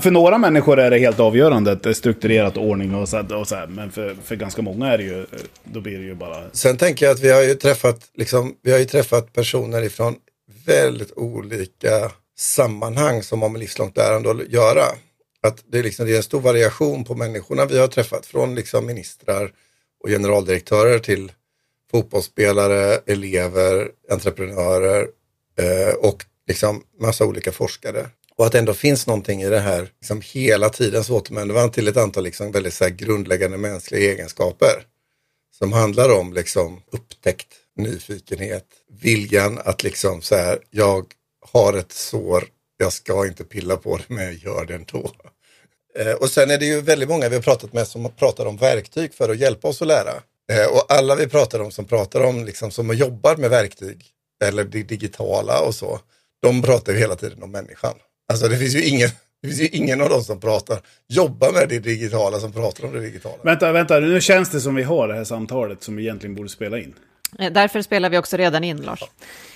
För några människor är det helt avgörande att det är strukturerat ordning och så, och så här, men för, för ganska många är det ju, då blir det ju bara... Sen tänker jag att vi har ju träffat, liksom, vi har ju träffat personer ifrån väldigt olika sammanhang som har med livslångt lärande att göra. Att det, är liksom, det är en stor variation på människorna vi har träffat, från liksom ministrar och generaldirektörer till fotbollsspelare, elever, entreprenörer eh, och liksom massa olika forskare. Och att det ändå finns någonting i det här, liksom hela tiden så återvänder man till ett antal liksom väldigt så grundläggande mänskliga egenskaper. Som handlar om liksom upptäckt, nyfikenhet, viljan att liksom så här, jag har ett sår, jag ska inte pilla på det men jag gör det ändå. Eh, och sen är det ju väldigt många vi har pratat med som pratar om verktyg för att hjälpa oss att lära. Eh, och alla vi pratar om som pratar om, liksom, som jobbar med verktyg eller det digitala och så, de pratar ju hela tiden om människan. Alltså det finns ju ingen, det finns ju ingen av dem som pratar, jobbar med det digitala som pratar om det digitala. Vänta, vänta, nu känns det som vi har det här samtalet som vi egentligen borde spela in. Eh, Därför spelar vi också redan in, Lars.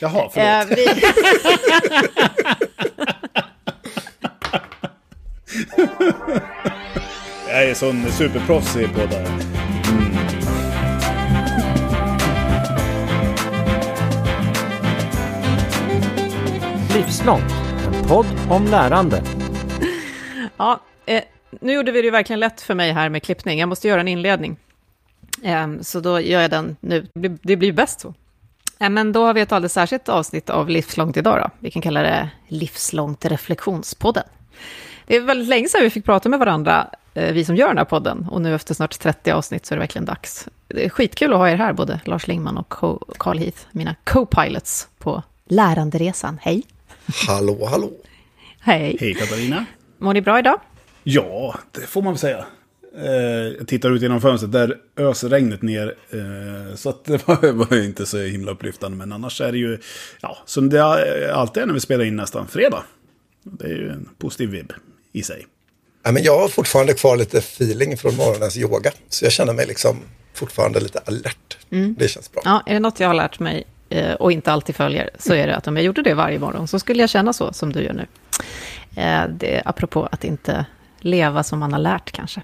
Jaha, förlåt. Eh, vi... Jag är sån superproffs i poddar. Livslångt, en podd om lärande. Ja, eh, nu gjorde vi det ju verkligen lätt för mig här med klippning. Jag måste göra en inledning. Eh, så då gör jag den nu. Det blir, det blir bäst så. Eh, men då har vi ett alldeles särskilt avsnitt av Livslångt idag då. Vi kan kalla det Livslångt reflektionspodden. Det är väldigt länge sedan vi fick prata med varandra, eh, vi som gör den här podden. Och nu efter snart 30 avsnitt så är det verkligen dags. Det är skitkul att ha er här, både Lars Lingman och Carl Heath, mina co-pilots på läranderesan. Hej! Hallå, hallå. Hej! Hej Katarina. Mår ni bra idag? Ja, det får man väl säga. Eh, jag tittar ut genom fönstret, där öser regnet ner. Eh, så att det var, inte så himla upplyftande. Men annars är det ju, ja, som det alltid är när vi spelar in nästan, fredag. Det är ju en positiv vibb i sig. Ja, men jag har fortfarande kvar lite feeling från morgonens yoga. Så jag känner mig liksom fortfarande lite alert. Det känns bra. Ja, är det något jag har lärt mig Eh, och inte alltid följer, så är det att om jag gjorde det varje morgon, så skulle jag känna så som du gör nu. Eh, Det, apropå att inte leva som man har lärt kanske.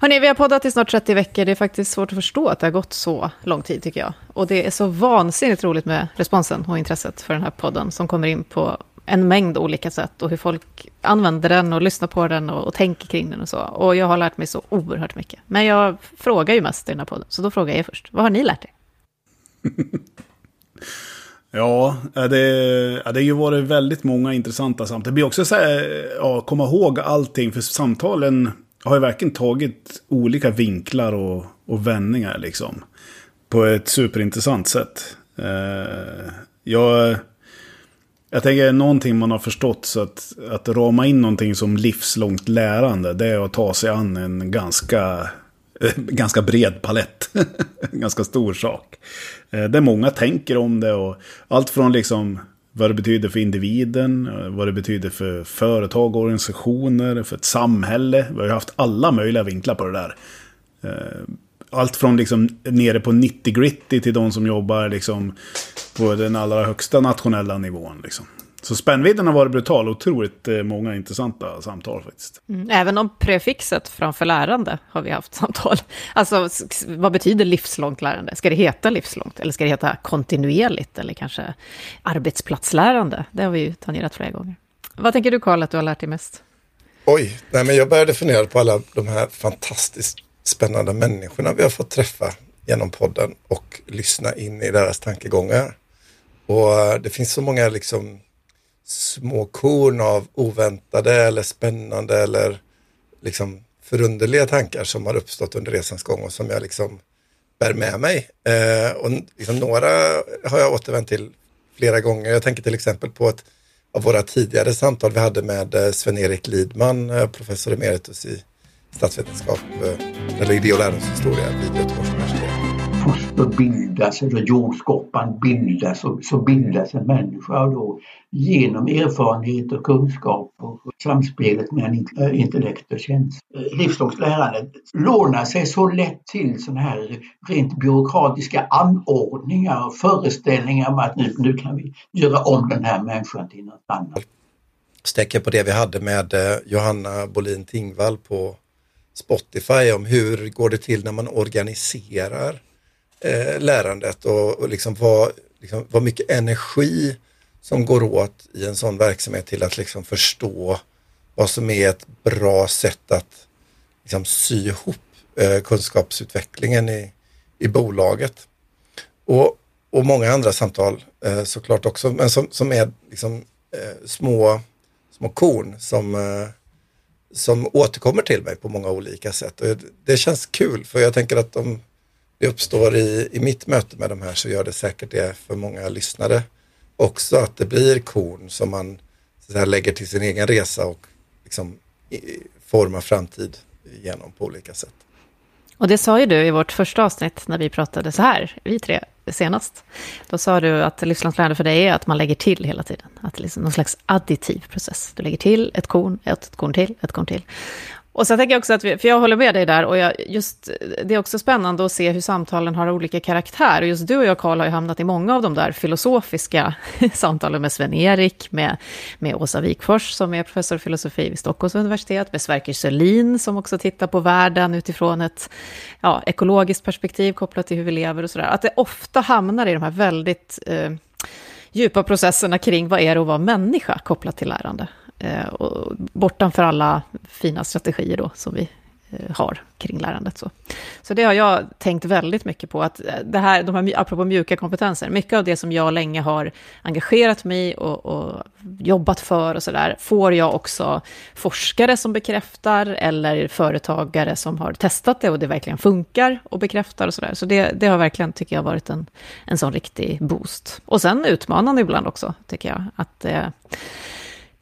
Hörrni, vi har poddat i snart 30 veckor. Det är faktiskt svårt att förstå att det har gått så lång tid, tycker jag. Och det är så vansinnigt roligt med responsen och intresset för den här podden, som kommer in på en mängd olika sätt och hur folk använder den och lyssnar på den och, och tänker kring den och så. Och jag har lärt mig så oerhört mycket. Men jag frågar ju mest i den här podden, så då frågar jag er först. Vad har ni lärt er? Ja, det, ja, det har ju varit väldigt många intressanta samtal. Det blir också så här, ja, komma ihåg allting, för samtalen har ju verkligen tagit olika vinklar och, och vändningar liksom. På ett superintressant sätt. Eh, jag, jag tänker någonting man har förstått så att, att rama in någonting som livslångt lärande, det är att ta sig an en ganska ganska bred palett. ganska stor sak. Eh, där många tänker om det och allt från liksom vad det betyder för individen, eh, vad det betyder för företag, och organisationer, för ett samhälle. Vi har haft alla möjliga vinklar på det där. Eh, allt från liksom nere på 90 gritty till de som jobbar liksom på den allra högsta nationella nivån. Liksom. Så spännvidden har varit brutal. Otroligt eh, många intressanta samtal faktiskt. Mm, Även om prefixet framför lärande har vi haft samtal. Alltså, vad betyder livslångt lärande? Ska det heta livslångt? Eller ska det heta kontinuerligt? Eller kanske arbetsplatslärande? Det har vi ju tangerat flera gånger. Vad tänker du, Karl, att du har lärt dig mest? Oj, nej, men jag började fundera på alla de här fantastiskt spännande människorna vi har fått träffa genom podden och lyssna in i deras tankegångar. Och eh, det finns så många liksom små korn av oväntade eller spännande eller liksom förunderliga tankar som har uppstått under resans gång och som jag liksom bär med mig. Eh, och liksom några har jag återvänt till flera gånger. Jag tänker till exempel på ett av våra tidigare samtal vi hade med eh, Sven-Erik Lidman, eh, professor emeritus i statsvetenskap eh, eller idé och lärdomshistoria vid Göteborgs universitet foster bildas, eller jordskorpan bildas, och så bildas en människa och då genom erfarenhet och kunskap och samspelet mellan eh, intellekt och känsla. Eh, Livslångt lärande lånar sig så lätt till sådana här rent byråkratiska anordningar och föreställningar om att nu, nu kan vi göra om den här människan till något annat. Stäcker på det vi hade med eh, Johanna Bolin Tingvall på Spotify om hur går det till när man organiserar eh, lärandet och, och liksom vad, liksom vad mycket energi som går åt i en sån verksamhet till att liksom förstå vad som är ett bra sätt att liksom sy ihop eh, kunskapsutvecklingen i, i bolaget. Och, och många andra samtal eh, såklart också, men som, som är liksom, eh, små, små korn som, eh, som återkommer till mig på många olika sätt. Och det känns kul för jag tänker att de det uppstår i, i mitt möte med de här så gör det säkert det för många lyssnare också, att det blir korn som man så här, lägger till sin egen resa och liksom, i, formar framtid genom på olika sätt. Och det sa ju du i vårt första avsnitt när vi pratade så här, vi tre senast. Då sa du att livslångt lärande för dig är att man lägger till hela tiden. Att det är liksom någon slags additiv process. Du lägger till ett korn, ett korn till, ett korn till. Och sen tänker jag också att, vi, för jag håller med dig där, och jag, just, det är också spännande att se hur samtalen har olika karaktär. Och just du och jag, Karl, har ju hamnat i många av de där filosofiska samtalen med Sven-Erik, med, med Åsa Wikfors, som är professor i filosofi vid Stockholms universitet, med Sverker Sörlin, som också tittar på världen utifrån ett ja, ekologiskt perspektiv kopplat till hur vi lever och sådär. Att det ofta hamnar i de här väldigt eh, djupa processerna kring vad är det att vara människa kopplat till lärande. Eh, och bortanför alla fina strategier då som vi eh, har kring lärandet. Så. så det har jag tänkt väldigt mycket på, att eh, det här, de här, apropå mjuka kompetenser, mycket av det som jag länge har engagerat mig och, och jobbat för och sådär, får jag också forskare som bekräftar, eller företagare som har testat det och det verkligen funkar och bekräftar och sådär. Så det, det har verkligen, tycker jag, varit en, en sån riktig boost. Och sen utmanande ibland också, tycker jag, att eh,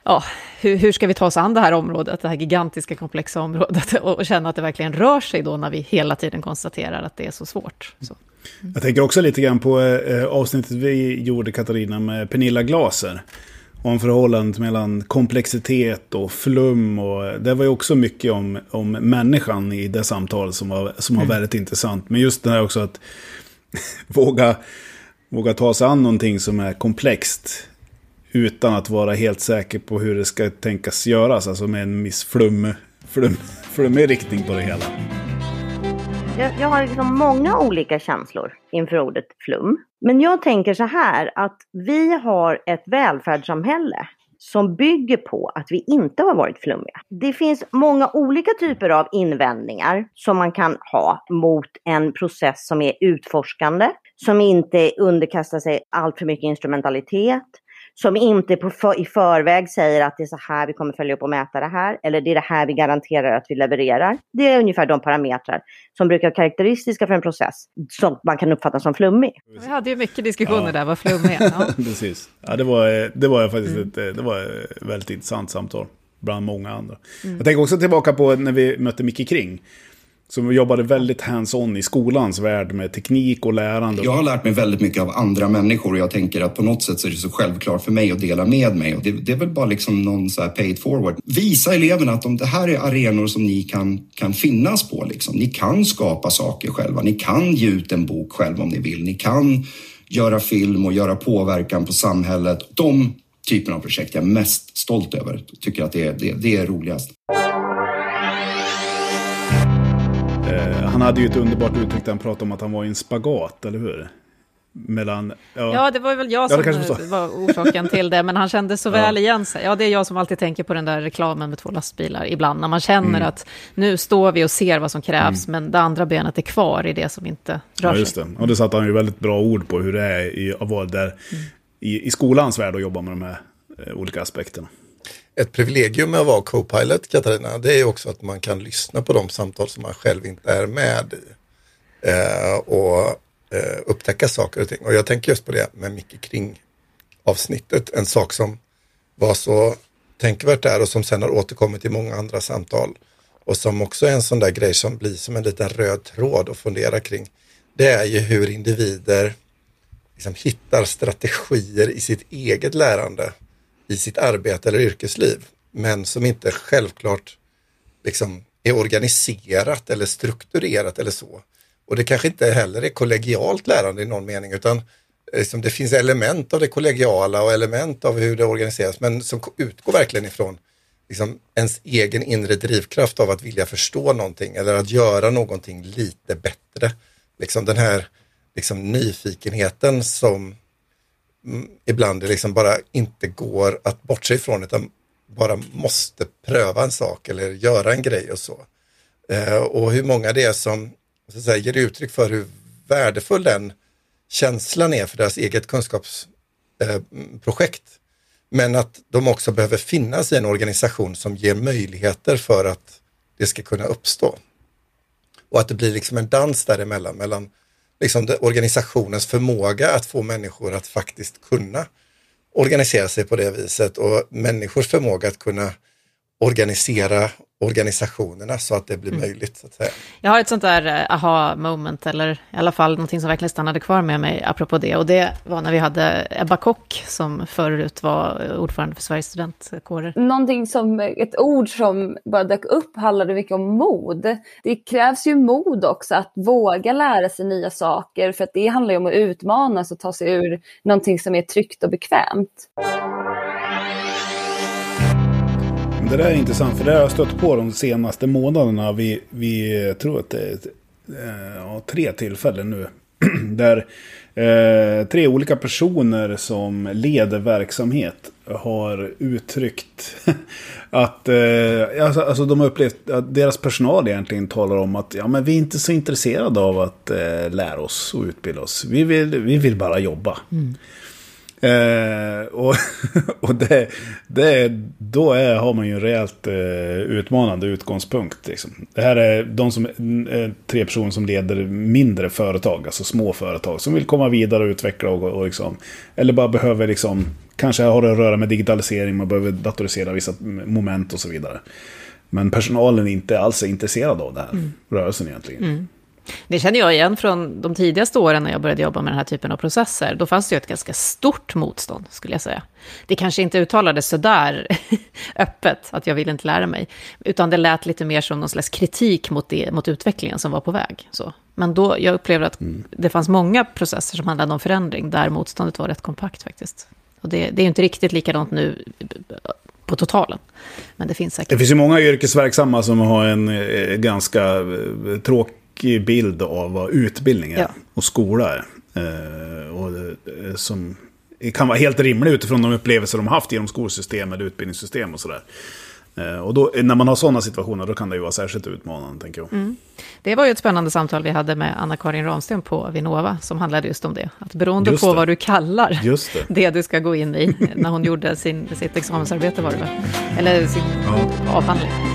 ja, hur, hur, ska vi ta oss an det här området, det här gigantiska komplexa området och, och, känna att det verkligen rör sig då när vi hela tiden konstaterar att det är så svårt. Så. Mm. Jag tänker också lite grann på eh, avsnittet vi gjorde, Katarina, med Pernilla Glaser. Om förhållandet mellan komplexitet och flum. Och det var ju också mycket om, om människan i det samtal som var, som var mm. väldigt intressant. Men just det här också att våga, våga ta sig an någonting som är komplext utan att vara helt säker på hur det ska tänkas göras. Alltså med en viss flum, flum, flummig riktning på det hela. Jag, jag har liksom många olika känslor inför ordet flum. Men jag tänker så här att vi har ett välfärdssamhälle som bygger på att vi inte har varit flummiga. Det finns många olika typer av invändningar som man kan ha mot en process som är utforskande, som inte underkastar sig allt för mycket instrumentalitet, som inte på för, i förväg säger att det är så här vi kommer följa upp och mäta det här, eller det är det här vi garanterar att vi levererar. Det är ungefär de parametrar som brukar vara karaktäristiska för en process som man kan uppfatta som flummig. Vi hade ju mycket diskussioner ja. där, vad flummig är. Ja. Precis. Ja, det var, det var faktiskt mm. ett, det var ett väldigt intressant samtal bland många andra. Mm. Jag tänker också tillbaka på när vi mötte Micke Kring. Som jobbade väldigt hands-on i skolans värld med teknik och lärande. Jag har lärt mig väldigt mycket av andra människor och jag tänker att på något sätt så är det så självklart för mig att dela med mig. Och det, det är väl bara liksom någon så här it forward. Visa eleverna att de, det här är arenor som ni kan, kan finnas på. Liksom. Ni kan skapa saker själva. Ni kan ge ut en bok själva om ni vill. Ni kan göra film och göra påverkan på samhället. De typen av projekt jag är mest stolt över. Tycker att det, det, det är roligast. Han hade ju ett underbart uttryck där han pratade om att han var i en spagat, eller hur? Mellan, ja. ja, det var väl jag som ja, var orsaken till det, men han kände så väl igen sig. Ja, det är jag som alltid tänker på den där reklamen med två lastbilar ibland, när man känner mm. att nu står vi och ser vad som krävs, mm. men det andra benet är kvar i det som inte rör ja, just det. Och det satte han ju väldigt bra ord på hur det är i, att vara där mm. i, i skolans värld och jobba med de här eh, olika aspekterna ett privilegium med att vara co-pilot, Katarina, det är också att man kan lyssna på de samtal som man själv inte är med i. Eh, och eh, upptäcka saker och ting. Och jag tänker just på det med Micke Kring avsnittet. En sak som var så tänkvärt där och som sen har återkommit i många andra samtal. Och som också är en sån där grej som blir som en liten röd tråd att fundera kring. Det är ju hur individer liksom hittar strategier i sitt eget lärande i sitt arbete eller yrkesliv, men som inte självklart liksom är organiserat eller strukturerat eller så. Och det kanske inte heller är kollegialt lärande i någon mening, utan eh, liksom, det finns element av det kollegiala och element av hur det organiseras, men som utgår verkligen ifrån liksom, ens egen inre drivkraft av att vilja förstå någonting eller att göra någonting lite bättre. Liksom den här liksom, nyfikenheten som Mm, ibland det liksom bara inte går att bortse ifrån utan bara måste pröva en sak eller göra en grej och så. Eh, och hur många det är som så att säga, ger uttryck för hur värdefull den känslan är för deras eget kunskapsprojekt. Eh, Men att de också behöver finnas i en organisation som ger möjligheter för att det ska kunna uppstå. Och att det blir liksom en dans däremellan, mellan liksom organisationens förmåga att få människor att faktiskt kunna organisera sig på det viset och människors förmåga att kunna organisera organisationerna så att det blir mm. möjligt. Så att säga. Jag har ett sånt där eh, aha moment, eller i alla fall någonting som verkligen stannade kvar med mig apropå det. Och det var när vi hade Ebba Kock, som förut var ordförande för Sveriges studentkårer. Någonting som, ett ord som bara dök upp handlade mycket om mod. Det krävs ju mod också att våga lära sig nya saker, för att det handlar ju om att utmanas och ta sig ur någonting som är tryggt och bekvämt. Det där är intressant, för det har jag stött på de senaste månaderna. Vi, vi tror att det är eh, ja, tre tillfällen nu. Där eh, tre olika personer som leder verksamhet har uttryckt att eh, alltså, alltså de har upplevt att deras personal egentligen talar om att ja, men vi är inte så intresserade av att eh, lära oss och utbilda oss. Vi vill, vi vill bara jobba. Mm. Eh, och och det, det, då är, har man ju en rejält eh, utmanande utgångspunkt. Liksom. Det här är de som, eh, tre personer som leder mindre företag, alltså små företag, som vill komma vidare och utveckla och, och liksom, eller bara behöver liksom, kanske har det att röra med digitalisering, man behöver datorisera vissa moment och så vidare. Men personalen är inte alls intresserad av den här mm. rörelsen egentligen. Mm. Det känner jag igen från de tidigaste åren när jag började jobba med den här typen av processer. Då fanns det ju ett ganska stort motstånd, skulle jag säga. Det kanske inte uttalades så där öppet, att jag vill inte lära mig. Utan det lät lite mer som någon slags kritik mot, det, mot utvecklingen som var på väg. Så. Men då, jag upplevde att mm. det fanns många processer som handlade om förändring, där motståndet var rätt kompakt faktiskt. Och det, det är ju inte riktigt likadant nu på totalen. Men det finns säkert. Det finns ju många yrkesverksamma som har en eh, ganska eh, tråkig tråkig bild av vad utbildning är ja. och skola är. Eh, och det, som kan vara helt rimlig utifrån de upplevelser de haft genom skolsystem eller utbildningssystem och sådär. Eh, och då, när man har sådana situationer då kan det ju vara särskilt utmanande, tänker jag. Mm. Det var ju ett spännande samtal vi hade med Anna-Karin Ramsten på Vinnova, som handlade just om det. Att beroende just på det. vad du kallar det. det. du ska gå in i, när hon gjorde sin, sitt examensarbete var det väl? Eller sin ja. avhandling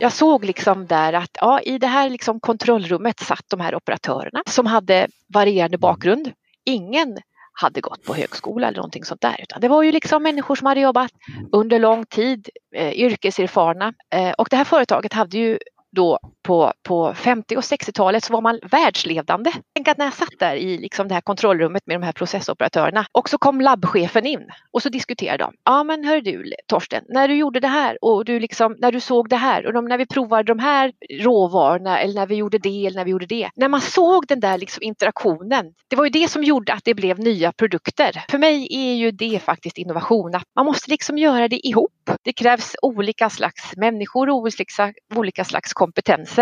jag såg liksom där att ja, i det här liksom kontrollrummet satt de här operatörerna som hade varierande mm. bakgrund. Ingen hade gått på högskola eller någonting sånt där. Utan det var ju liksom människor som hade jobbat under lång tid, eh, yrkeserfarna. Eh, och det här företaget hade ju då på, på 50 och 60-talet så var man världsledande. Tänk att när jag satt där i liksom det här kontrollrummet med de här processoperatörerna och så kom labbchefen in och så diskuterade de. Ja men hör du Torsten, när du gjorde det här och du liksom, när du såg det här och de, när vi provade de här råvarorna eller när vi gjorde det eller när vi gjorde det. När man såg den där liksom interaktionen, det var ju det som gjorde att det blev nya produkter. För mig är ju det faktiskt innovation, att man måste liksom göra det ihop. Det krävs olika slags människor, olika, olika slags kompetenser.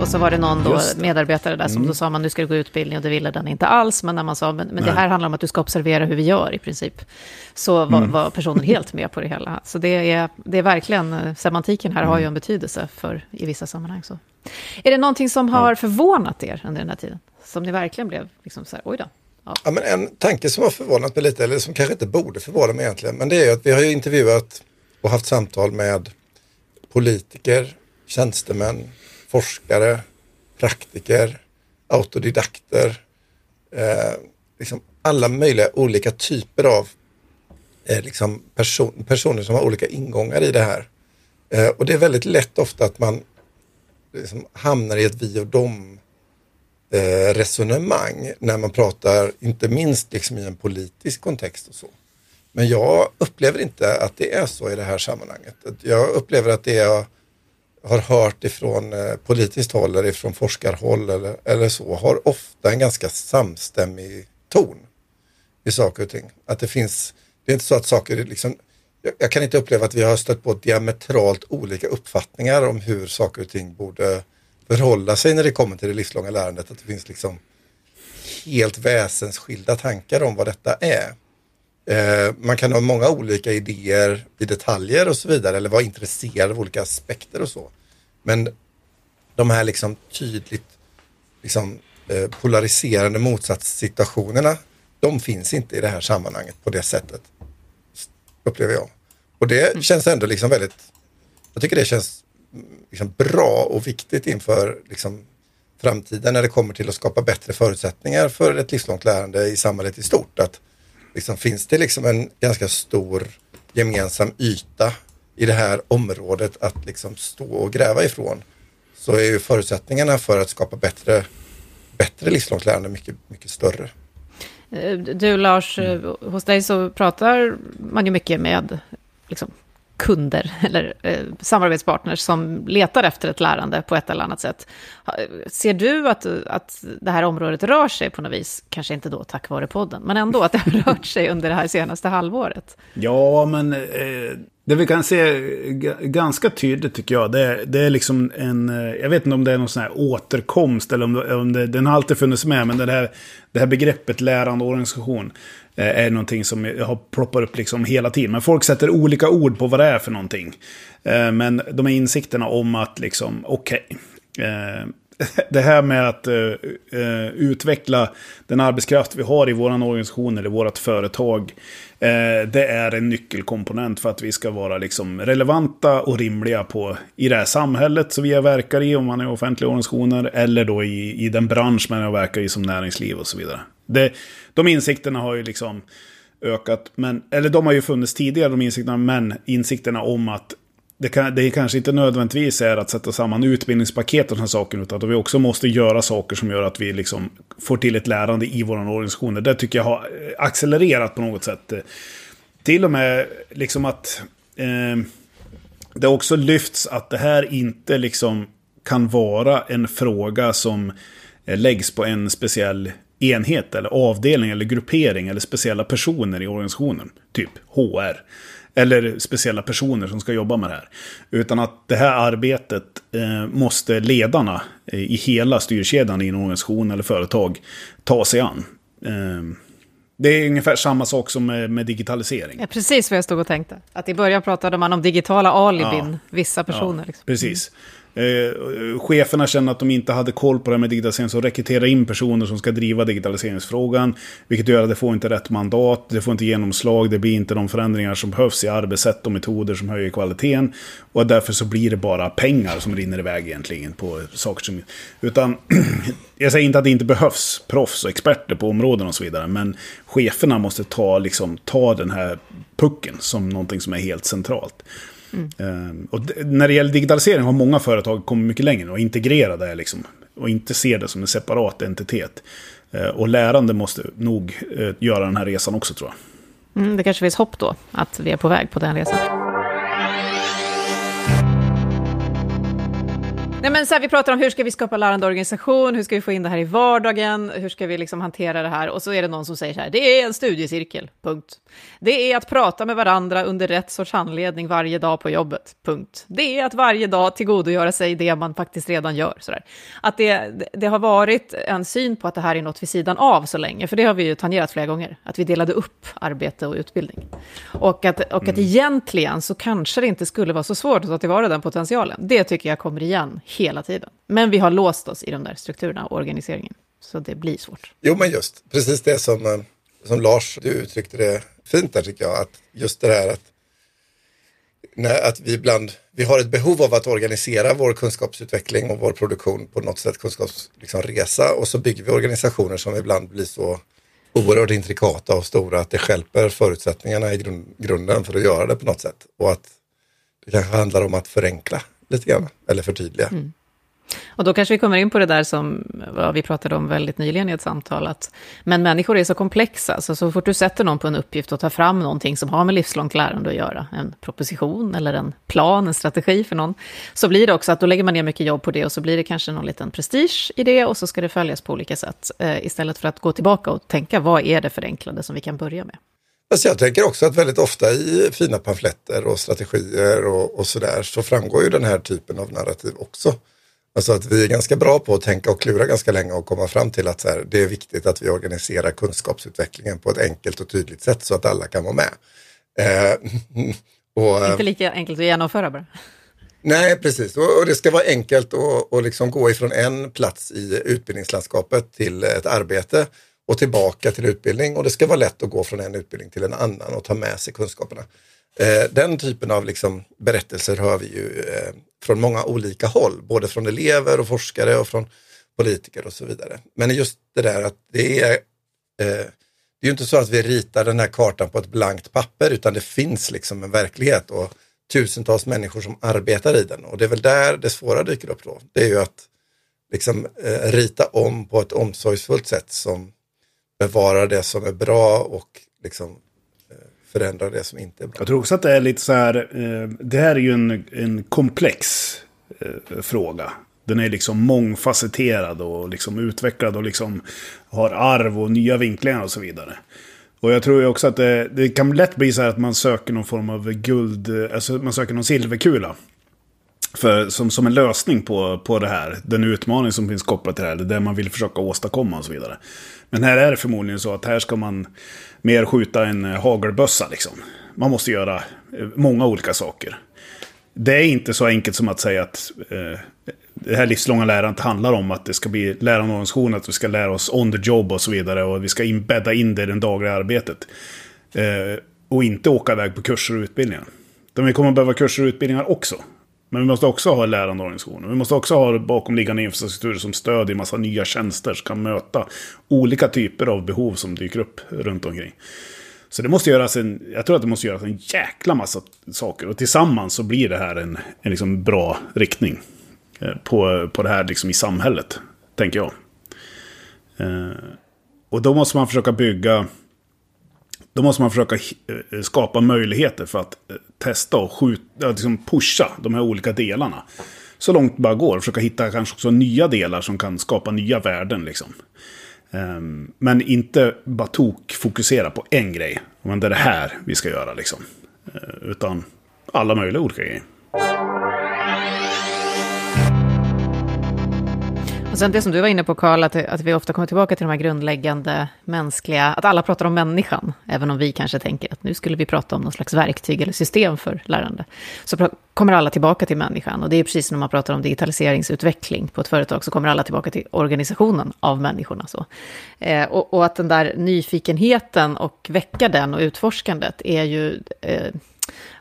Och så var det någon då, medarbetare där som mm. då sa man nu ska du gå utbildning och det ville den inte alls. Men när man sa men, men det här handlar om att du ska observera hur vi gör i princip. Så var, mm. var personen helt med på det hela. Så det är, det är verkligen, eh, semantiken här mm. har ju en betydelse för i vissa sammanhang. Så. Är det någonting som har förvånat er under den här tiden? Som ni verkligen blev liksom så här, oj då. Ja. ja. men en tanke som har förvånat mig lite, eller som kanske inte borde förvåna mig egentligen, men det är ju att vi har ju intervjuat och haft samtal med politiker, tjänstemän, forskare, praktiker, autodidakter, eh, liksom alla möjliga olika typer av eh, liksom person, personer som har olika ingångar i det här. Eh, och det är väldigt lätt ofta att man liksom hamnar i ett vi och dom eh, resonemang när man pratar, inte minst liksom i en politisk kontext och så. Men jag upplever inte att det är så i det här sammanhanget. Jag upplever att det jag har hört ifrån eh, politiskt håll eller ifrån forskarhåll eller, eller så har ofta en ganska samstämmig ton i saker och ting. Att det finns, det är inte så att saker liksom, jag, jag kan inte uppleva att vi har stött på diametralt olika uppfattningar om hur saker och ting borde förhålla sig när det kommer till det livslånga lärandet. Att det finns liksom helt väsensskilda tankar om vad detta är. Eh, man kan ha många olika idéer i detaljer och så vidare eller vara intresserad av olika aspekter och så. Men de här liksom tydligt liksom, eh, polariserande motsatssituationerna, de finns inte i det här sammanhanget på det sättet. Upplever jag. Och det mm. känns ändå liksom väldigt, jag tycker det känns liksom bra och viktigt inför liksom, framtiden när det kommer till att skapa bättre förutsättningar för ett livslångt lärande i samhället i stort. Att liksom, finns det liksom en ganska stor gemensam yta i det här området att liksom stå och gräva ifrån så är ju förutsättningarna för att skapa bättre, bättre livslångt lärande mycket, mycket större. Eh, du Lars, mm. hos dig så pratar man ju mycket med liksom, kunder eller eh, samarbetspartners som letar efter ett lärande på ett eller annat sätt. Ser du att, att det här området rör sig på något vis, kanske inte då tack vare podden, men ändå att det har rört sig under det här senaste halvåret? Ja, men eh, det vi kan se ganska tydligt tycker jag, det, det är liksom en, eh, jag vet inte om det är någon sån här återkomst eller om, om det, den har alltid funnits med, men det här, det här begreppet lärande organisation Eh, är någonting som har ploppar upp liksom hela tiden. Men folk sätter olika ord på vad det är för någonting. Eh, men de här insikterna om att liksom, okej. Okay, eh, det här med att uh, utveckla den arbetskraft vi har i vår organisation eller vårt företag. Uh, det är en nyckelkomponent för att vi ska vara liksom relevanta och rimliga på, i det här samhället som vi verkar i, om man är offentliga organisationer, eller då i, i den bransch man verkar i som näringsliv och så vidare. Det, de insikterna har ju liksom ökat, men, eller de har ju funnits tidigare, de insikterna, men insikterna om att det, kan, det kanske inte nödvändigtvis är att sätta samman utbildningspaket och sådana saker, utan att vi också måste göra saker som gör att vi liksom får till ett lärande i våra organisationer. Det tycker jag har eh, accelererat på något sätt. Till och med liksom att eh, det också lyfts att det här inte liksom kan vara en fråga som eh, läggs på en speciell enhet eller avdelning eller gruppering eller speciella personer i organisationen. Typ HR. Eller speciella personer som ska jobba med det här. Utan att det här arbetet eh, måste ledarna eh, i hela styrkedjan i en organisation eller företag ta sig an. Eh, det är ungefär samma sak som med, med digitalisering. Ja, precis vad jag stod och tänkte. Att i början pratade man om digitala alibin, ja. vissa personer. Ja, liksom. Precis. Eh, cheferna känner att de inte hade koll på det här med digitalisering, så rekryterar in personer som ska driva digitaliseringsfrågan. Vilket gör att det får inte rätt mandat, det får inte genomslag, det blir inte de förändringar som behövs i arbetssätt och metoder som höjer kvaliteten. Och därför så blir det bara pengar som rinner iväg egentligen på saker som... Utan, jag säger inte att det inte behövs proffs och experter på områden och så vidare, men cheferna måste ta, liksom, ta den här pucken som någonting som är helt centralt. Mm. Och när det gäller digitalisering har många företag kommit mycket längre och integrerat det liksom, och inte ser det som en separat entitet. Ehm, och lärande måste nog eh, göra den här resan också tror jag. Mm, det kanske finns hopp då, att vi är på väg på den resan. Nej, men så här, vi pratar om hur ska vi skapa lärande organisation, hur ska vi få in det här i vardagen, hur ska vi liksom hantera det här? Och så är det någon som säger så här, det är en studiecirkel, punkt. Det är att prata med varandra under rätt sorts handledning varje dag på jobbet, punkt. Det är att varje dag tillgodogöra sig det man faktiskt redan gör. Så där. Att det, det har varit en syn på att det här är något vid sidan av så länge, för det har vi ju tangerat flera gånger, att vi delade upp arbete och utbildning. Och att, och att mm. egentligen så kanske det inte skulle vara så svårt att ta tillvara den potentialen. Det tycker jag kommer igen hela tiden. Men vi har låst oss i de där strukturerna och organiseringen. Så det blir svårt. Jo, men just precis det som, eh, som Lars, du uttryckte det fint där tycker jag. Att just det här att, när, att vi ibland, vi har ett behov av att organisera vår kunskapsutveckling och vår produktion på något sätt, kunskapsresa. Liksom, och så bygger vi organisationer som ibland blir så oerhört intrikata och stora att det skälper förutsättningarna i grund, grunden för att göra det på något sätt. Och att det kanske handlar om att förenkla lite grann, eller förtydliga. Mm. Och då kanske vi kommer in på det där som vi pratade om väldigt nyligen i ett samtal, att men människor är så komplexa, så så fort du sätter någon på en uppgift och tar fram någonting som har med livslångt lärande att göra, en proposition eller en plan, en strategi för någon, så blir det också att då lägger man ner mycket jobb på det och så blir det kanske någon liten prestige i det och så ska det följas på olika sätt, eh, istället för att gå tillbaka och tänka, vad är det förenklade som vi kan börja med? Alltså jag tänker också att väldigt ofta i fina pamfletter och strategier och, och sådär så framgår ju den här typen av narrativ också. Alltså att vi är ganska bra på att tänka och klura ganska länge och komma fram till att så här, det är viktigt att vi organiserar kunskapsutvecklingen på ett enkelt och tydligt sätt så att alla kan vara med. Eh, och, Inte lika enkelt att genomföra bara. Nej, precis. Och, och det ska vara enkelt att och liksom gå ifrån en plats i utbildningslandskapet till ett arbete och tillbaka till utbildning och det ska vara lätt att gå från en utbildning till en annan och ta med sig kunskaperna. Eh, den typen av liksom berättelser hör vi ju eh, från många olika håll, både från elever och forskare och från politiker och så vidare. Men just det där att det är, eh, det är ju inte så att vi ritar den här kartan på ett blankt papper utan det finns liksom en verklighet och tusentals människor som arbetar i den och det är väl där det svåra dyker upp då. Det är ju att liksom eh, rita om på ett omsorgsfullt sätt som bevara det som är bra och liksom eh, förändra det som inte är bra. Jag tror också att det är lite så här, eh, det här är ju en, en komplex eh, fråga. Den är liksom mångfacetterad och liksom utvecklad och liksom har arv och nya vinklingar och så vidare. Och jag tror ju också att det, det, kan lätt bli så här att man söker någon form av guld, alltså man söker någon silverkula. För, som, som en lösning på, på det här, den utmaning som finns kopplat till det här, det man vill försöka åstadkomma och så vidare. Men här är det förmodligen så att här ska man mer skjuta en eh, hagelbössa liksom. Man måste göra eh, många olika saker. Det är inte så enkelt som att säga att eh, det här livslånga lärandet handlar om att det ska bli lärandeorganisation, att vi ska lära oss on the job och så vidare. Och vi ska inbädda in det i det dagliga arbetet. Eh, och inte åka iväg på kurser och utbildningar. De vi kommer att behöva kurser och utbildningar också. Men vi måste också ha lärande organisationer. Vi måste också ha bakomliggande infrastruktur som stödjer massa nya tjänster som kan möta olika typer av behov som dyker upp runt omkring. Så det måste göras en, jag tror att det måste göras en jäkla massa saker. Och tillsammans så blir det här en, en liksom bra riktning eh, på, på det här liksom i samhället, tänker jag. Eh, och då måste man försöka bygga då måste man försöka eh, skapa möjligheter för att eh, testa och skjuta, liksom pusha de här olika delarna. Så långt det bara går. Försöka hitta kanske också nya delar som kan skapa nya värden. Liksom. Ehm, men inte bara tok fokusera på en grej. Men det är det här vi ska göra liksom. Eh, utan alla möjliga olika grejer. Och sen det som du var inne på, Karl, att, att vi ofta kommer tillbaka till de här grundläggande mänskliga, att alla pratar om människan, även om vi kanske tänker att nu skulle vi prata om någon slags verktyg eller system för lärande. Så kommer alla tillbaka till människan. Och det är precis som när man pratar om digitaliseringsutveckling på ett företag, så kommer alla tillbaka till organisationen av människorna. Så. Eh, och, och, att den där nyfikenheten och väcka den och utforskandet är ju... Eh,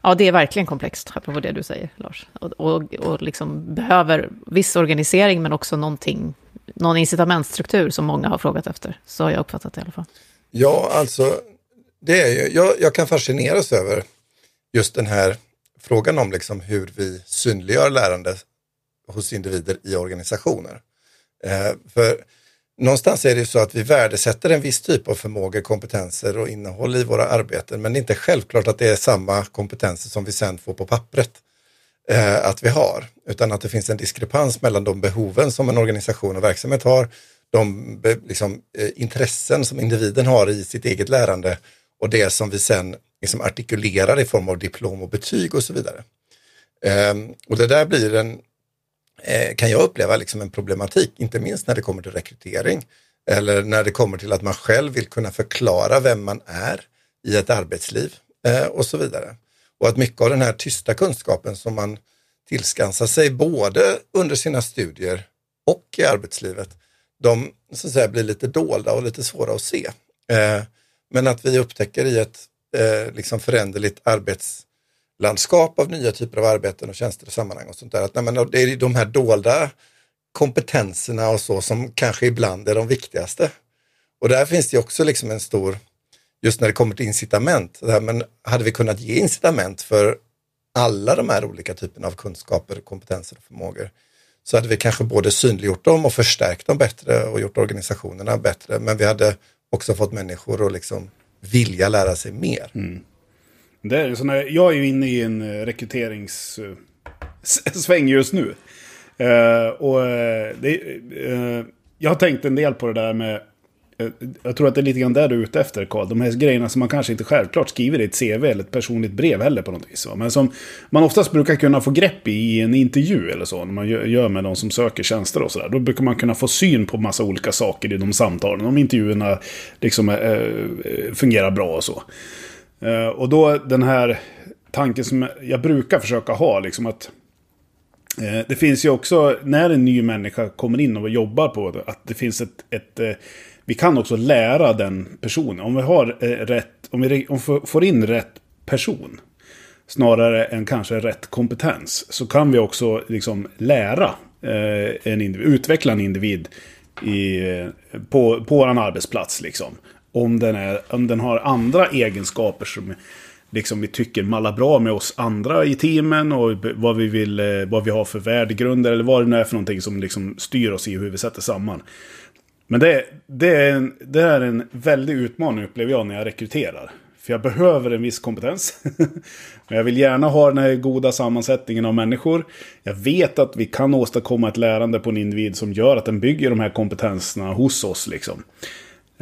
Ja, det är verkligen komplext, apropå det du säger, Lars. Och, och, och liksom behöver viss organisering, men också någonting, någon incitamentstruktur som många har frågat efter. Så har jag uppfattat det i alla fall. Ja, alltså, det är ju, jag, jag kan fascineras över just den här frågan om liksom hur vi synliggör lärande hos individer i organisationer. Eh, för någonstans är det så att vi värdesätter en viss typ av förmågor, kompetenser och innehåll i våra arbeten. Men det är inte självklart att det är samma kompetenser som vi sen får på pappret eh, att vi har. Utan att det finns en diskrepans mellan de behoven som en organisation och verksamhet har, de liksom, eh, intressen som individen har i sitt eget lärande och det som vi sen liksom, artikulerar i form av diplom och betyg och så vidare. Eh, och det där blir en Eh, kan jag uppleva liksom en problematik, inte minst när det kommer till rekrytering eller när det kommer till att man själv vill kunna förklara vem man är i ett arbetsliv eh, och så vidare. Och att mycket av den här tysta kunskapen som man tillskansar sig både under sina studier och i arbetslivet, de så att säga, blir lite dolda och lite svåra att se. Eh, men att vi upptäcker i ett eh, liksom föränderligt arbets landskap av nya typer av arbeten och tjänster och sammanhang och sånt där. Att, nej, men det är de här dolda kompetenserna och så som kanske ibland är de viktigaste. Och där finns det också liksom en stor, just när det kommer till incitament, här, men hade vi kunnat ge incitament för alla de här olika typerna av kunskaper, kompetenser och förmågor så hade vi kanske både synliggjort dem och förstärkt dem bättre och gjort organisationerna bättre. Men vi hade också fått människor att liksom vilja lära sig mer. Mm. Det är såna, jag är ju inne i en eh, rekryteringssväng eh, just nu. Uh, och det, uh, jag har tänkt en del på det där med jag tror att det är lite grann där du är ute efter, Karl. De här grejerna som man kanske inte självklart skriver i ett CV eller ett personligt brev heller på något vis. Men som man oftast brukar kunna få grepp i i en intervju eller så. När man gör med de som söker tjänster och sådär. Då brukar man kunna få syn på massa olika saker i de samtalen. Om intervjuerna liksom fungerar bra och så. Eh, och då den här tanken som jag brukar försöka ha, liksom att eh, det finns ju också, när en ny människa kommer in och jobbar på det, att det finns ett, ett eh, vi kan också lära den personen. Om vi, har rätt, om vi, om vi får in rätt person, snarare än kanske rätt kompetens, så kan vi också liksom lära en individ, utveckla en individ i, på, på vår arbetsplats. Liksom. Om, den är, om den har andra egenskaper som liksom vi tycker mallar bra med oss andra i teamen och vad vi, vill, eh, vad vi har för värdegrunder eller vad det nu är för någonting som liksom styr oss i hur vi sätter samman. Men det, det, är en, det är en väldig utmaning upplever jag när jag rekryterar. För jag behöver en viss kompetens. Men jag vill gärna ha den här goda sammansättningen av människor. Jag vet att vi kan åstadkomma ett lärande på en individ som gör att den bygger de här kompetenserna hos oss. Liksom.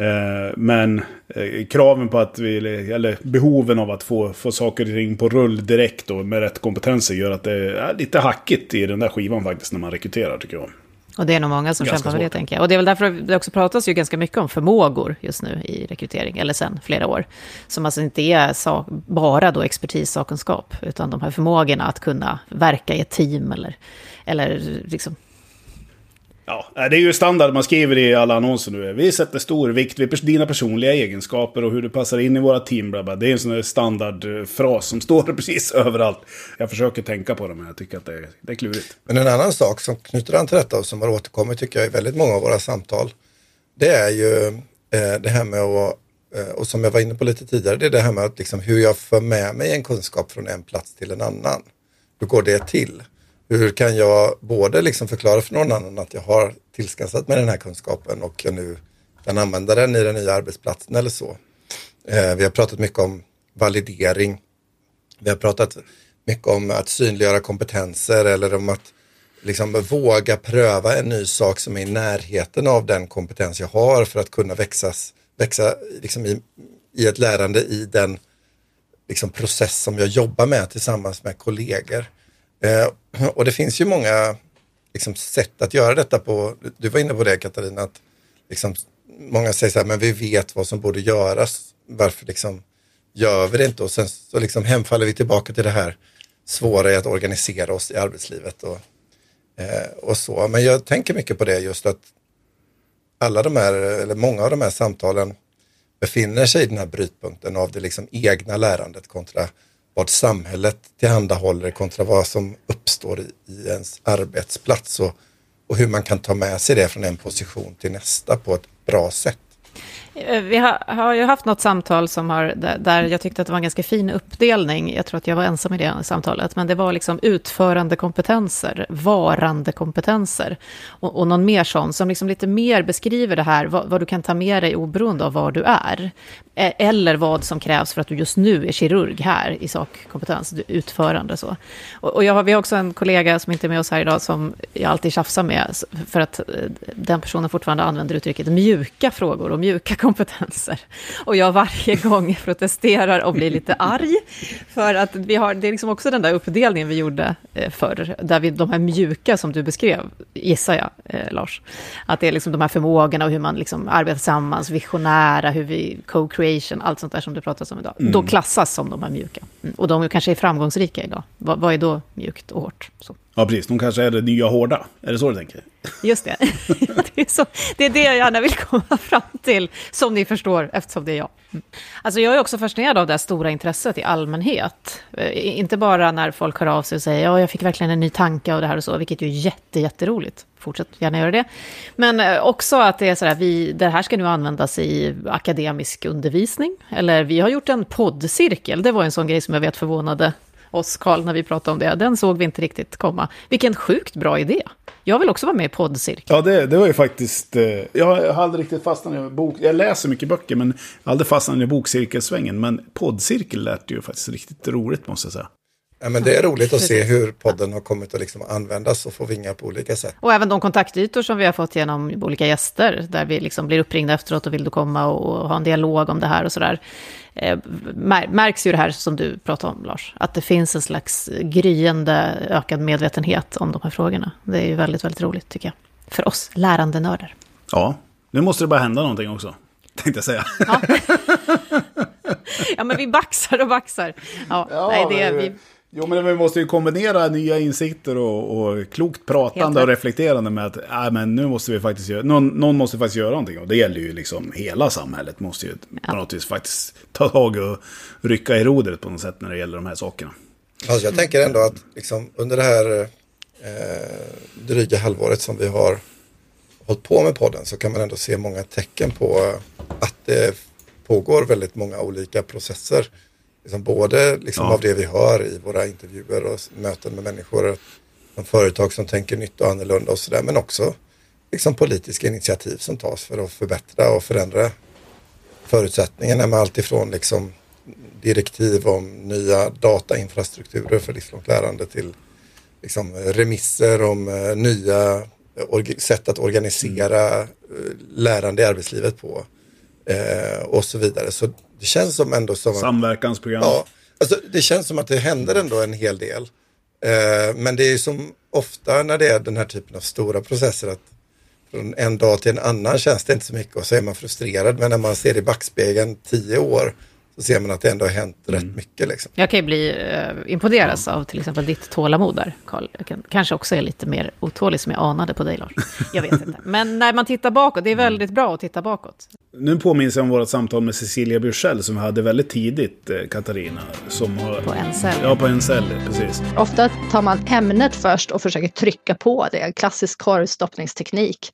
Eh, men eh, kraven på att vi, eller behoven av att få, få saker och ting på rull direkt och med rätt kompetenser gör att det är lite hackigt i den där skivan faktiskt när man rekryterar tycker jag. Och det är nog många som Ganska kämpar med det, tänker jag. Och det är väl därför det också pratas ju ganska mycket om förmågor just nu i rekrytering, eller sen flera år. Som alltså inte är sak, bara då expertis, sakkunskap, utan de här förmågorna att kunna verka i ett team eller, eller liksom Ja, det är ju standard man skriver i alla annonser nu. Vi sätter stor vikt vid dina personliga egenskaper och hur du passar in i våra team. Bla bla. Det är en sån där standardfras som står precis överallt. Jag försöker tänka på det, men jag tycker att det är, det är klurigt. Men en annan sak som knyter an till detta och som har återkommit tycker jag i väldigt många av våra samtal. Det är ju eh, det här med att eh, och som jag var inne på lite tidigare, det är det här med att liksom hur jag för med mig en kunskap från en plats till en annan. Hur går det till? Hur kan jag både liksom förklara för någon annan att jag har tillskansat mig den här kunskapen och jag nu kan använda den i den nya arbetsplatsen eller så. Eh, vi har pratat mycket om validering. Vi har pratat mycket om att synliggöra kompetenser eller om att liksom våga pröva en ny sak som är i närheten av den kompetens jag har för att kunna växas, växa liksom i, i ett lärande i den liksom process som jag jobbar med tillsammans med kollegor. Eh, och det finns ju många liksom, sätt att göra detta på. Du var inne på det Katarina, att liksom, många säger så här, men vi vet vad som borde göras. Varför liksom, gör vi det inte? Och sen så liksom, hemfaller vi tillbaka till det här svåra i att organisera oss i arbetslivet och, eh, och så. Men jag tänker mycket på det just att alla de här, eller många av de här samtalen befinner sig i den här brytpunkten av det liksom egna lärandet kontra vad samhället tillhandahåller kontra vad som uppstår i, i ens arbetsplats och, och hur man kan ta med sig det från en position till nästa på ett bra sätt. Eh, vi har, har ju haft något samtal som har, där jag tyckte att det var en ganska fin uppdelning. Jag tror att jag var ensam i det samtalet. Men det var liksom utförande kompetenser, varande kompetenser. Och, och någon mer sån som liksom lite mer beskriver det här, vad, vad, du kan ta med dig oberoende av var du är. Eh, eller vad som krävs för att du just nu är kirurg här i sakkompetens, utförande så. Och, och jag har, vi har också en kollega som inte är med oss här idag som jag alltid tjafsar med. För att eh, den personen fortfarande använder uttrycket mjuka frågor och mjuka kompetenser. Och jag varje gång protesterar och blir lite arg. För att vi har, det är liksom också den där uppdelningen vi gjorde eh, förr, där vi, de här mjuka som du beskrev, gissar jag, eh, Lars. Att det är liksom de här förmågorna och hur man liksom arbetar tillsammans, visionära, hur vi co-creation, allt sånt där som du pratar om idag. Mm. Då klassas som de här mjuka. Mm. Och de kanske är framgångsrika idag. Vad, vad är då mjukt och hårt? Så. Ja, precis. De kanske är det nya hårda. Är det så du tänker? Just det. det, är så, det är det jag gärna vill komma fram till, som ni förstår, eftersom det är jag. Mm. Alltså jag är också fascinerad av det här stora intresset i allmänhet. Eh, inte bara när folk hör av sig och säger ja, jag fick verkligen en ny tanke och det här och så, vilket ju är jätte, jätteroligt. Fortsätt gärna göra det. Men eh, också att det är så här, vi, det här ska nu användas i akademisk undervisning. Eller vi har gjort en poddcirkel, det var en sån grej som jag vet förvånade oss, Karl, när vi pratade om det. Den såg vi inte riktigt komma. Vilken sjukt bra idé. Jag vill också vara med i poddcirkeln. Ja, det, det var ju faktiskt... Eh, jag har aldrig riktigt fastnat i bok... Jag läser mycket böcker, men aldrig fastnat i bokcirkelsvängen. Men poddcirkel lät ju faktiskt riktigt roligt, måste jag säga. Ja, men det är roligt att se hur podden har kommit att liksom användas och få vingar på olika sätt. Och även de kontaktytor som vi har fått genom olika gäster, där vi liksom blir uppringda efteråt och vill du komma och ha en dialog om det här och sådär. Eh, märks ju det här som du pratade om, Lars, att det finns en slags gryende ökad medvetenhet om de här frågorna. Det är ju väldigt, väldigt roligt tycker jag. För oss lärande nördar. Ja, nu måste det bara hända någonting också. Tänkte jag säga. Ja, ja men vi baxar och baxar. Ja, ja nej, det, vi, Jo, men vi måste ju kombinera nya insikter och, och klokt pratande och reflekterande med att äh, men nu måste vi faktiskt göra, någon, någon, måste faktiskt göra någonting. Och det gäller ju liksom hela samhället måste ju ja. på något vis faktiskt ta tag och rycka i rodret på något sätt när det gäller de här sakerna. Alltså jag tänker ändå att liksom under det här eh, dryga halvåret som vi har hållit på med podden så kan man ändå se många tecken på att det pågår väldigt många olika processer liksom både liksom ja. av det vi hör i våra intervjuer och möten med människor, de företag som tänker nytt och annorlunda och sådär, men också liksom politiska initiativ som tas för att förbättra och förändra förutsättningarna med allt ifrån liksom direktiv om nya datainfrastrukturer för livslångt lärande till liksom remisser om uh, nya sätt att organisera uh, lärande i arbetslivet på uh, och så vidare. Så det känns som ändå som... Samverkansprogram. Ja, alltså, det känns som att det händer ändå en hel del. Eh, men det är som ofta när det är den här typen av stora processer att från en dag till en annan känns det inte så mycket och så är man frustrerad. Men när man ser i backspegeln tio år så ser man att det ändå har hänt mm. rätt mycket. Liksom. Jag kan ju bli eh, imponeras ja. av till exempel ditt tålamod där, Carl. Jag kan, kanske också är lite mer otålig som jag anade på dig, Lars. Jag vet inte. Men när man tittar bakåt, det är väldigt bra att titta bakåt. Nu påminns jag om vårt samtal med Cecilia Bjursell som vi hade väldigt tidigt, eh, Katarina. Som har, på en cell. Ja, på en cell, precis. Ofta tar man ämnet först och försöker trycka på det, klassisk korvstoppningsteknik.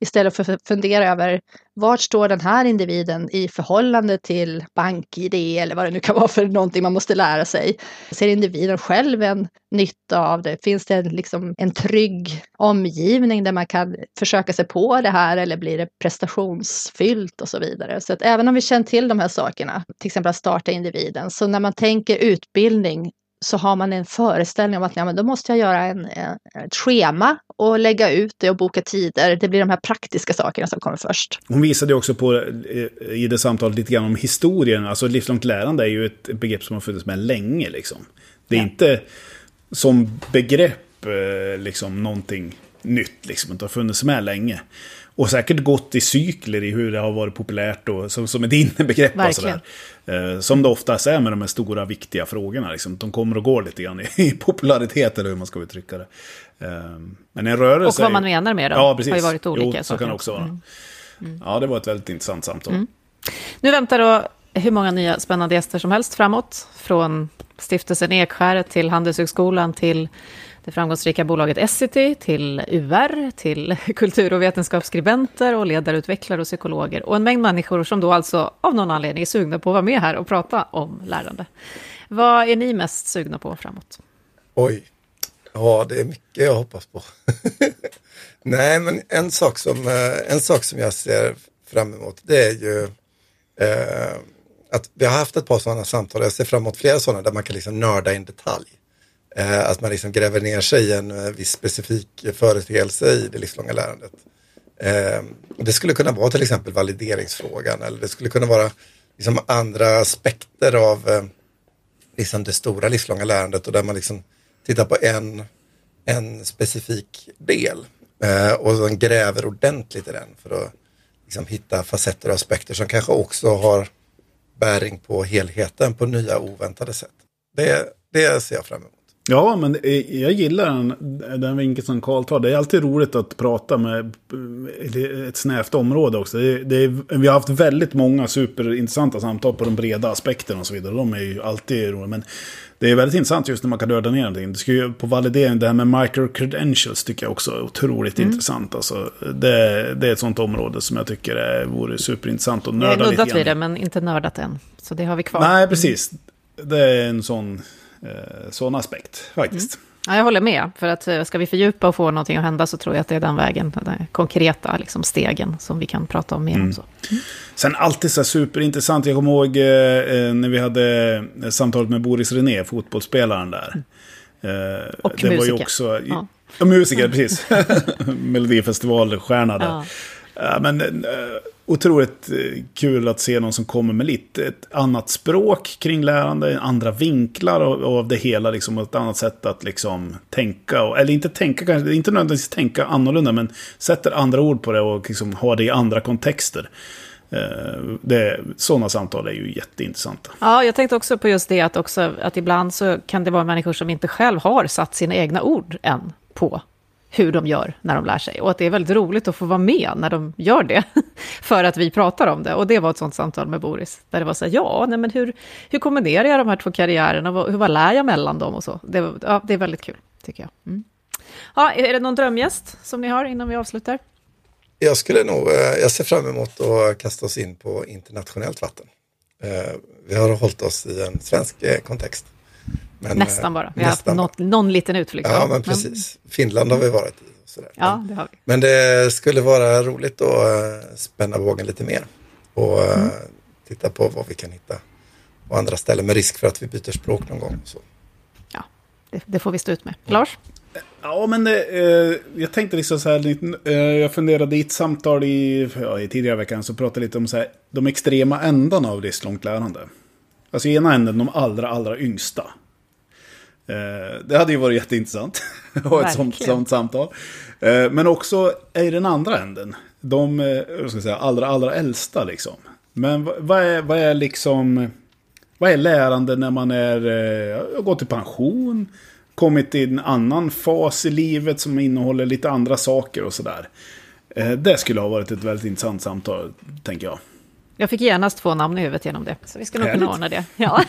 Istället för att fundera över vart står den här individen i förhållande till bank-id eller vad det nu kan vara för någonting man måste lära sig. Ser individen själv en nytta av det? Finns det liksom en trygg omgivning där man kan försöka sig på det här eller blir det prestationsfyllt och så vidare? Så att även om vi känner till de här sakerna, till exempel att starta individen, så när man tänker utbildning så har man en föreställning om att ja, men då måste jag göra en, en, ett schema och lägga ut det och boka tider. Det blir de här praktiska sakerna som kommer först. Hon visade också på eh, i det samtalet lite grann om historien. Alltså livslångt lärande är ju ett begrepp som har funnits med länge. Liksom. Det är ja. inte som begrepp eh, liksom någonting nytt. Liksom. Det har funnits med länge. Och säkert gått i cykler i hur det har varit populärt och som, som ett innebegrepp. Och sådär. Eh, som det oftast är med de här stora viktiga frågorna. Liksom. De kommer och går lite grann i, i popularitet eller hur man ska uttrycka det. Eh, men en rörelse... Och vad man menar med det ja, precis. har ju varit olika. Jo, så kan det också vara. Mm. Mm. Ja, det var ett väldigt intressant samtal. Mm. Nu väntar då hur många nya spännande gäster som helst framåt. Från stiftelsen Ekskäret, till Handelshögskolan till det framgångsrika bolaget Essity, till UR, till kultur och vetenskapsskribenter och ledarutvecklare och psykologer och en mängd människor som då alltså av någon anledning är sugna på att vara med här och prata om lärande. Vad är ni mest sugna på framåt? Oj, ja det är mycket jag hoppas på. Nej, men en sak, som, eh, en sak som jag ser fram emot det är ju eh, att vi har haft ett par sådana samtal, jag ser fram emot flera sådana där man kan liksom nörda i en detalj. Eh, att man liksom gräver ner sig i en eh, viss specifik företeelse i det livslånga lärandet. Eh, det skulle kunna vara till exempel valideringsfrågan eller det skulle kunna vara liksom andra aspekter av eh, liksom det stora livslånga lärandet och där man liksom tittar på en, en specifik del eh, och sen gräver ordentligt i den för att liksom hitta facetter och aspekter som kanske också har bäring på helheten på nya oväntade sätt. Det, det ser jag fram emot. Ja, men jag gillar den, den vinkeln som Karl tar. Det är alltid roligt att prata med ett snävt område också. Det, det är, vi har haft väldigt många superintressanta samtal på de breda aspekterna och så vidare. De är ju alltid roliga. Men det är väldigt intressant just när man kan döda ner någonting. Det ska ju, på validering, det här med micro-credentials tycker jag också är otroligt mm. intressant. Alltså, det, det, är ett sånt område som jag tycker är, vore superintressant att nörda lite grann. Jag har nuddat vid det, men inte nördat än. Så det har vi kvar. Nej, precis. Det är en sån eh, sån aspekt faktiskt. Ja, jag håller med. För att eh, ska vi fördjupa och få någonting att hända så tror jag att det är den vägen, den konkreta liksom, stegen som vi kan prata om mer om. Så. Sen alltid så superintressant. Jag kommer ihåg eh, när vi hade eh, samtalet med Boris René, fotbollsspelaren där. Eh, Och det var ju musiker. också, Ja. ja. musiker, precis. Melodifestivalstjärna där. Ja. Men, eh, otroligt eh, kul att se någon som kommer med lite ett annat språk kring lärande, andra vinklar av, av det hela, liksom, och ett annat sätt att liksom tänka. Och, eller inte tänka, kanske, inte nödvändigtvis tänka annorlunda, men sätter andra ord på det och liksom har det i andra kontexter. Eh, det, sådana samtal är ju jätteintressanta. Ja, jag tänkte också på just det att, också, att ibland så kan det vara människor som inte själv har satt sina egna ord än på hur de gör när de lär sig. Och att det är väldigt roligt att få vara med när de gör det, för att vi pratar om det. Och det var ett sånt samtal med Boris, där det var så här, ja, nej, men hur, hur kombinerar jag de här två karriärerna? Vad- Hur, vad lär jag mellan dem och så? Det, ja, det är väldigt kul, tycker jag. Mm. Ja, är det någon drömgäst som ni har innan vi avslutar? Jag skulle nog, eh, jag ser fram emot att kasta oss in på internationellt vatten. Eh, vi har hållit oss i en svensk eh, kontext. Men, nästan eh, bara. Vi har haft nästan något, någon liten utflykt. Ja, men precis. Finland har vi varit i. Sådär. Ja, det har vi. Men det skulle vara roligt att eh, spänna bågen lite mer och eh, Mm. titta på vad vi kan hitta på andra ställen med risk för att vi byter språk någon gång. Så. Det, det får vi stå ut med. Lars? Ja, men det, eh, jag tänkte liksom så här, eh, jag funderade i ett samtal i, ja, i tidigare veckan så pratade lite om så här, de extrema ändarna av livslångt lärande. Alltså i ena änden de allra, allra yngsta. Eh, det hade ju varit jätteintressant att ha ett sånt, sånt samtal. Eh, men också i den andra änden, de eh, vad ska jag säga, allra, allra äldsta liksom. Men vad- är, vad är liksom, vad är lärande när man är, eh, gått i pension, kommit i en annan fas i livet som innehåller lite andra saker och sådär. Det skulle ha varit ett väldigt intressant samtal, tänker jag. Jag fick genast två namn i huvudet genom det, så vi ska nog kunna ordna det. Ja.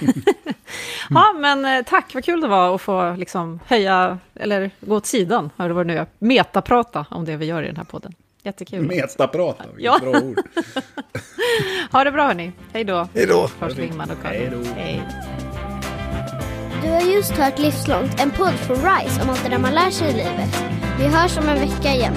ja, men eh, tack, vad kul det var att få liksom höja, eller gå åt sidan, eller vad det nu är, metaprata om det vi gör i den här podden. Jättekul. Metaprata, vilket Ja. bra ord. Ha det bra hörni, hej då. Hej då. Lars Lingman och Karin. Hej. Du har just hört Livslångt, en podd från RISE om allt det där man lär sig i livet. Vi hörs om en vecka igen.